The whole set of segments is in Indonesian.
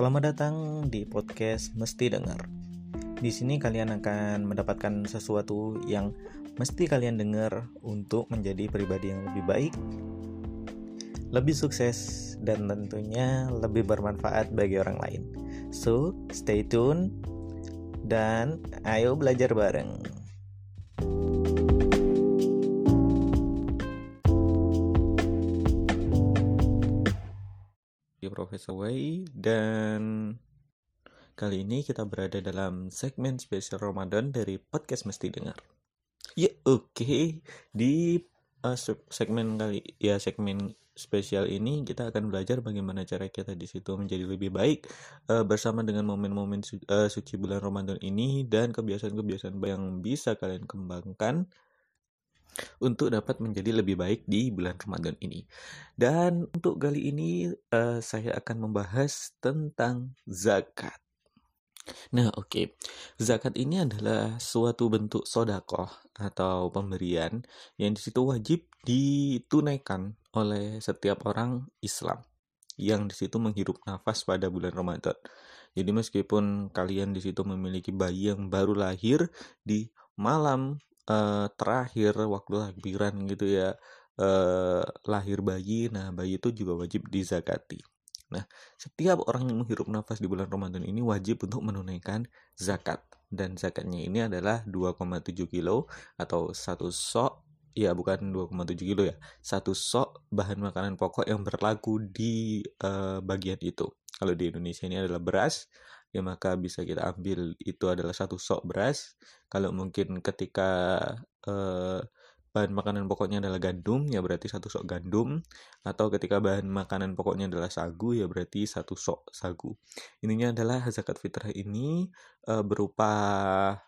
Selamat datang di podcast Mesti Dengar. Di sini kalian akan mendapatkan sesuatu yang mesti kalian dengar untuk menjadi pribadi yang lebih baik, lebih sukses, dan tentunya lebih bermanfaat bagi orang lain. So, stay tune dan ayo belajar bareng. Profesor Wei dan kali ini kita berada dalam segmen spesial Ramadan dari podcast Mesti Dengar. Ya oke okay. di uh, segmen kali ya segmen spesial ini kita akan belajar bagaimana cara kita di situ menjadi lebih baik uh, bersama dengan momen-momen su uh, suci bulan Ramadan ini dan kebiasaan-kebiasaan yang bisa kalian kembangkan untuk dapat menjadi lebih baik di bulan Ramadan ini. Dan untuk kali ini uh, saya akan membahas tentang zakat. Nah, oke. Okay. Zakat ini adalah suatu bentuk sodakoh atau pemberian yang di situ wajib ditunaikan oleh setiap orang Islam yang di situ menghirup nafas pada bulan Ramadan. Jadi meskipun kalian di situ memiliki bayi yang baru lahir di malam uh, terakhir waktu takbiran gitu ya uh, lahir bayi. Nah bayi itu juga wajib dizakati. Nah setiap orang yang menghirup nafas di bulan Ramadan ini wajib untuk menunaikan zakat. Dan zakatnya ini adalah 2,7 kilo atau satu sok ya bukan 2,7 kilo ya satu sok bahan makanan pokok yang berlaku di uh, bagian itu. Kalau di Indonesia ini adalah beras ya maka bisa kita ambil itu adalah satu sok beras. Kalau mungkin ketika eh, bahan makanan pokoknya adalah gandum ya berarti satu sok gandum. Atau ketika bahan makanan pokoknya adalah sagu ya berarti satu sok sagu. Ininya adalah zakat fitrah ini e, berupa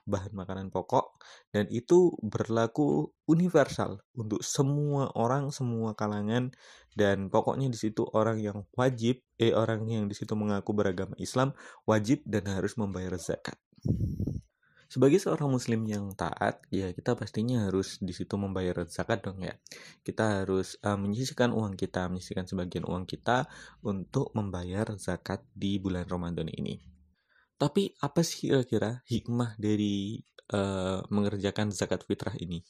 bahan makanan pokok dan itu berlaku universal untuk semua orang semua kalangan. Dan pokoknya di situ orang yang wajib eh orang yang di situ mengaku beragama Islam wajib dan harus membayar zakat sebagai seorang muslim yang taat ya kita pastinya harus di situ membayar zakat dong ya. Kita harus uh, menyisihkan uang kita menyisihkan sebagian uang kita untuk membayar zakat di bulan Ramadan ini. Tapi apa sih kira-kira hikmah dari uh, mengerjakan zakat fitrah ini?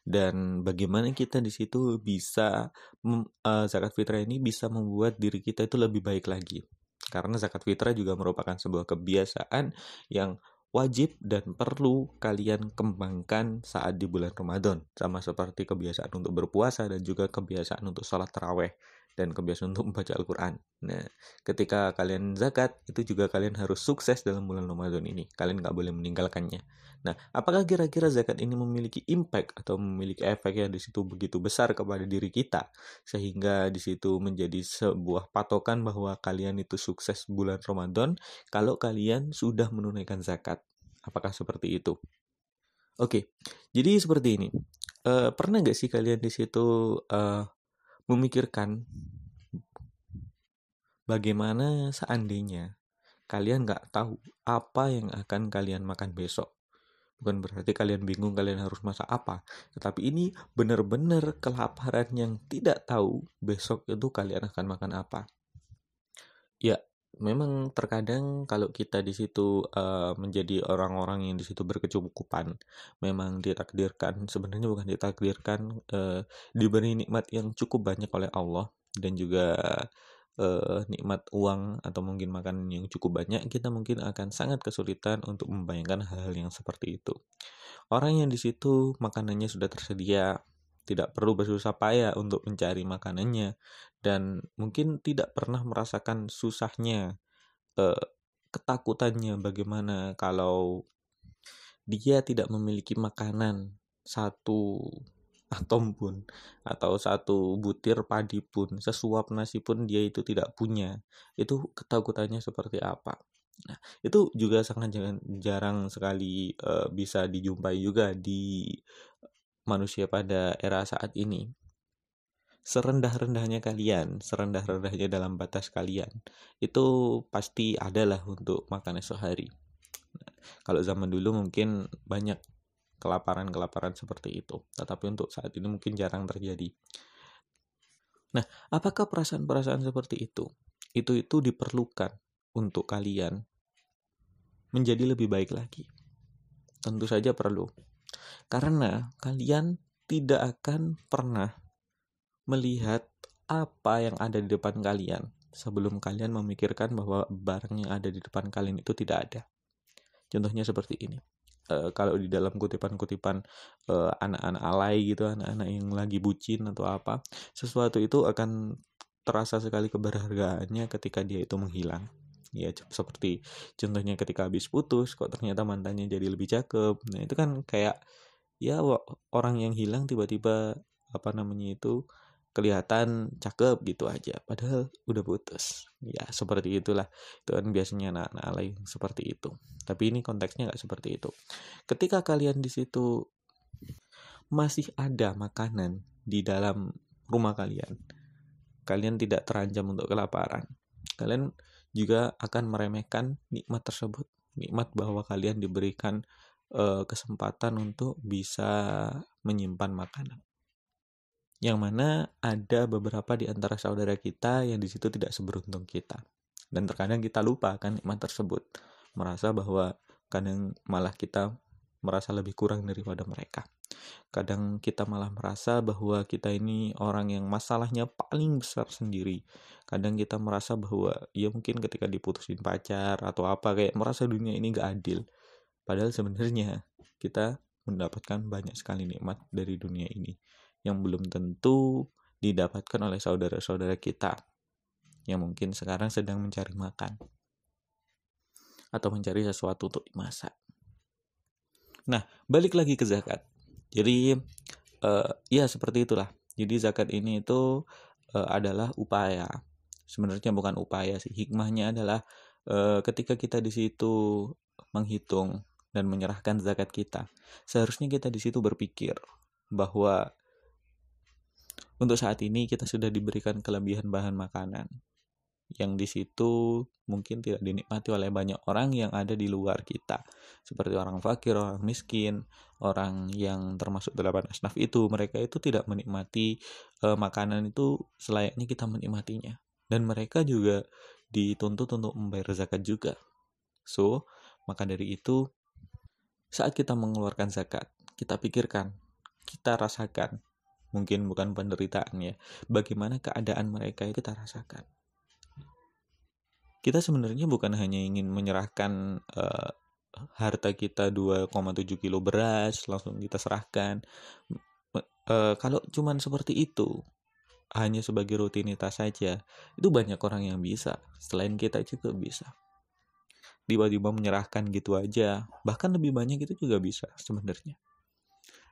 Dan bagaimana kita di situ bisa uh, zakat fitrah ini bisa membuat diri kita itu lebih baik lagi? Karena zakat fitrah juga merupakan sebuah kebiasaan yang wajib dan perlu kalian kembangkan saat di bulan Ramadan sama seperti kebiasaan untuk berpuasa dan juga kebiasaan untuk sholat taraweh dan kebiasaan untuk membaca Al-Quran. Nah, ketika kalian zakat, itu juga kalian harus sukses dalam bulan Ramadan ini. Kalian nggak boleh meninggalkannya. Nah, apakah kira-kira zakat ini memiliki impact atau memiliki efek yang di situ begitu besar kepada diri kita, sehingga di situ menjadi sebuah patokan bahwa kalian itu sukses bulan Ramadan kalau kalian sudah menunaikan zakat? Apakah seperti itu? Oke, jadi seperti ini. Uh, pernah nggak sih kalian di situ uh, memikirkan bagaimana seandainya kalian nggak tahu apa yang akan kalian makan besok. Bukan berarti kalian bingung kalian harus masak apa. Tetapi ini benar-benar kelaparan yang tidak tahu besok itu kalian akan makan apa. Ya, memang terkadang kalau kita di situ uh, menjadi orang-orang yang di situ berkecukupan, memang ditakdirkan sebenarnya bukan ditakdirkan uh, diberi nikmat yang cukup banyak oleh Allah dan juga uh, nikmat uang atau mungkin makanan yang cukup banyak, kita mungkin akan sangat kesulitan untuk membayangkan hal-hal yang seperti itu. Orang yang di situ makanannya sudah tersedia, tidak perlu bersusah payah untuk mencari makanannya dan mungkin tidak pernah merasakan susahnya eh, ketakutannya bagaimana kalau dia tidak memiliki makanan satu atom pun atau satu butir padi pun sesuap nasi pun dia itu tidak punya. Itu ketakutannya seperti apa? Nah itu juga sangat jarang, sekali uh, bisa dijumpai juga di manusia pada era saat ini. Serendah-rendahnya kalian, serendah-rendahnya dalam batas kalian, itu pasti adalah untuk makan esok hari. Nah, kalau zaman dulu mungkin banyak kelaparan-kelaparan seperti itu, tetapi untuk saat ini mungkin jarang terjadi. Nah, apakah perasaan-perasaan seperti itu? Itu itu diperlukan untuk kalian menjadi lebih baik lagi? Tentu saja perlu. Karena kalian tidak akan pernah melihat apa yang ada di depan kalian sebelum kalian memikirkan bahwa barang yang ada di depan kalian itu tidak ada. Contohnya seperti ini. Uh, kalau di dalam kutipan-kutipan uh, anak-anak alay gitu, anak-anak yang lagi bucin atau apa, sesuatu itu akan terasa sekali keberhargaannya ketika dia itu menghilang. Ya seperti contohnya ketika habis putus, kok ternyata mantannya jadi lebih cakep. Nah itu kan kayak ya orang yang hilang tiba-tiba apa namanya itu kelihatan cakep gitu aja padahal udah putus. Ya seperti itulah. Itu kan biasanya anak-anak lain seperti itu. Tapi ini konteksnya nggak seperti itu. Ketika kalian di situ masih ada makanan di dalam rumah kalian kalian tidak terancam untuk kelaparan kalian juga akan meremehkan nikmat tersebut nikmat bahwa kalian diberikan uh, kesempatan untuk bisa menyimpan makanan yang mana ada beberapa di antara saudara kita yang di situ tidak seberuntung kita. Dan terkadang kita lupa kan nikmat tersebut. Merasa bahwa kadang malah kita merasa lebih kurang daripada mereka. Kadang kita malah merasa bahwa kita ini orang yang masalahnya paling besar sendiri. Kadang kita merasa bahwa ya mungkin ketika diputusin pacar atau apa kayak merasa dunia ini gak adil. Padahal sebenarnya kita mendapatkan banyak sekali nikmat dari dunia ini yang belum tentu didapatkan oleh saudara-saudara kita yang mungkin sekarang sedang mencari makan atau mencari sesuatu untuk dimasak. Nah, balik lagi ke zakat. Jadi uh, ya seperti itulah. Jadi zakat ini itu uh, adalah upaya. Sebenarnya bukan upaya sih. Hikmahnya adalah uh, ketika kita di situ menghitung dan menyerahkan zakat kita, seharusnya kita di situ berpikir bahwa untuk saat ini kita sudah diberikan kelebihan bahan makanan yang di situ mungkin tidak dinikmati oleh banyak orang yang ada di luar kita. Seperti orang fakir, orang miskin, orang yang termasuk delapan asnaf itu mereka itu tidak menikmati e, makanan itu selayaknya kita menikmatinya. Dan mereka juga dituntut untuk membayar zakat juga. So maka dari itu saat kita mengeluarkan zakat kita pikirkan kita rasakan mungkin bukan penderitaan ya bagaimana keadaan mereka itu kita rasakan kita sebenarnya bukan hanya ingin menyerahkan uh, harta kita 2,7 kilo beras langsung kita serahkan. Uh, kalau cuman seperti itu hanya sebagai rutinitas saja itu banyak orang yang bisa. Selain kita juga bisa. Tiba-tiba menyerahkan gitu aja bahkan lebih banyak itu juga bisa sebenarnya.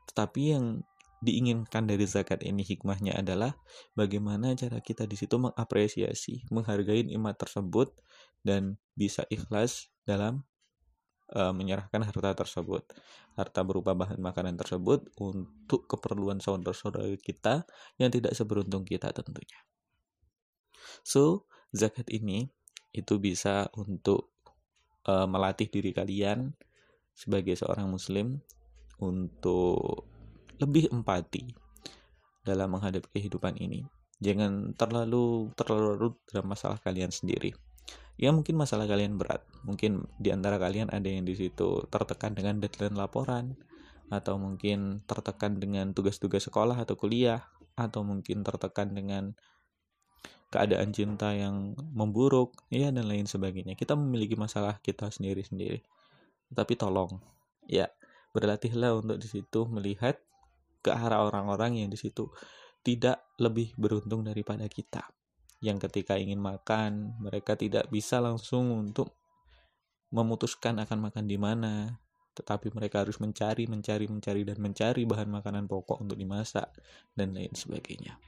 Tetapi yang diinginkan dari zakat ini hikmahnya adalah bagaimana cara kita di situ mengapresiasi, menghargai nikmat tersebut dan bisa ikhlas dalam uh, menyerahkan harta tersebut. Harta berupa bahan makanan tersebut untuk keperluan saudara-saudara kita yang tidak seberuntung kita tentunya. So, zakat ini itu bisa untuk uh, melatih diri kalian sebagai seorang muslim untuk lebih empati dalam menghadapi kehidupan ini. Jangan terlalu terlalu dalam masalah kalian sendiri. Ya mungkin masalah kalian berat. Mungkin di antara kalian ada yang di situ tertekan dengan deadline laporan atau mungkin tertekan dengan tugas-tugas sekolah atau kuliah atau mungkin tertekan dengan keadaan cinta yang memburuk ya dan lain sebagainya. Kita memiliki masalah kita sendiri-sendiri. Tapi tolong ya berlatihlah untuk di situ melihat ke arah orang-orang yang di situ tidak lebih beruntung daripada kita. Yang ketika ingin makan, mereka tidak bisa langsung untuk memutuskan akan makan di mana, tetapi mereka harus mencari, mencari, mencari, dan mencari bahan makanan pokok untuk dimasak, dan lain sebagainya.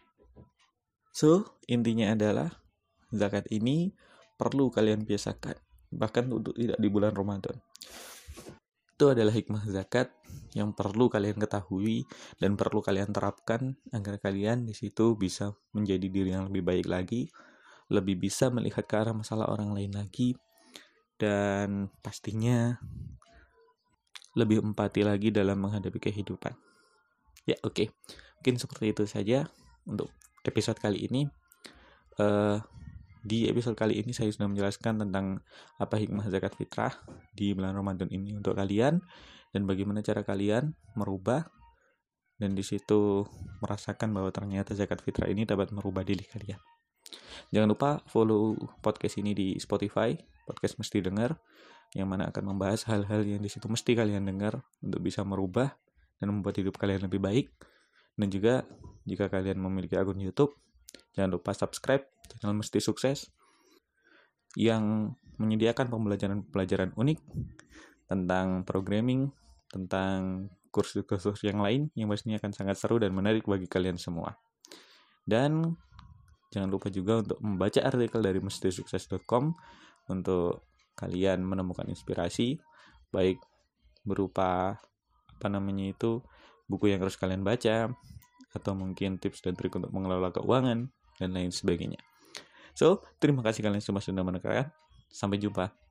So, intinya adalah zakat ini perlu kalian biasakan, bahkan untuk tidak di bulan Ramadan. Itu adalah hikmah zakat yang perlu kalian ketahui dan perlu kalian terapkan agar kalian di situ bisa menjadi diri yang lebih baik lagi, lebih bisa melihat ke arah masalah orang lain lagi, dan pastinya lebih empati lagi dalam menghadapi kehidupan. Ya, oke. Okay. Mungkin seperti itu saja untuk episode kali ini. Uh, di episode kali ini saya sudah menjelaskan tentang apa hikmah zakat fitrah di bulan Ramadan ini untuk kalian dan bagaimana cara kalian merubah dan di situ merasakan bahwa ternyata zakat fitrah ini dapat merubah diri kalian. Jangan lupa follow podcast ini di Spotify, podcast mesti dengar, yang mana akan membahas hal-hal yang di situ mesti kalian dengar untuk bisa merubah dan membuat hidup kalian lebih baik. Dan juga jika kalian memiliki akun YouTube, jangan lupa subscribe channel Mesti Sukses yang menyediakan pembelajaran-pembelajaran unik tentang programming, tentang kursus-kursus yang lain yang pastinya akan sangat seru dan menarik bagi kalian semua. Dan jangan lupa juga untuk membaca artikel dari mestisukses.com untuk kalian menemukan inspirasi baik berupa apa namanya itu buku yang harus kalian baca atau mungkin tips dan trik untuk mengelola keuangan dan lain sebagainya. So, terima kasih kalian semua sudah mendengarkan. Sampai jumpa.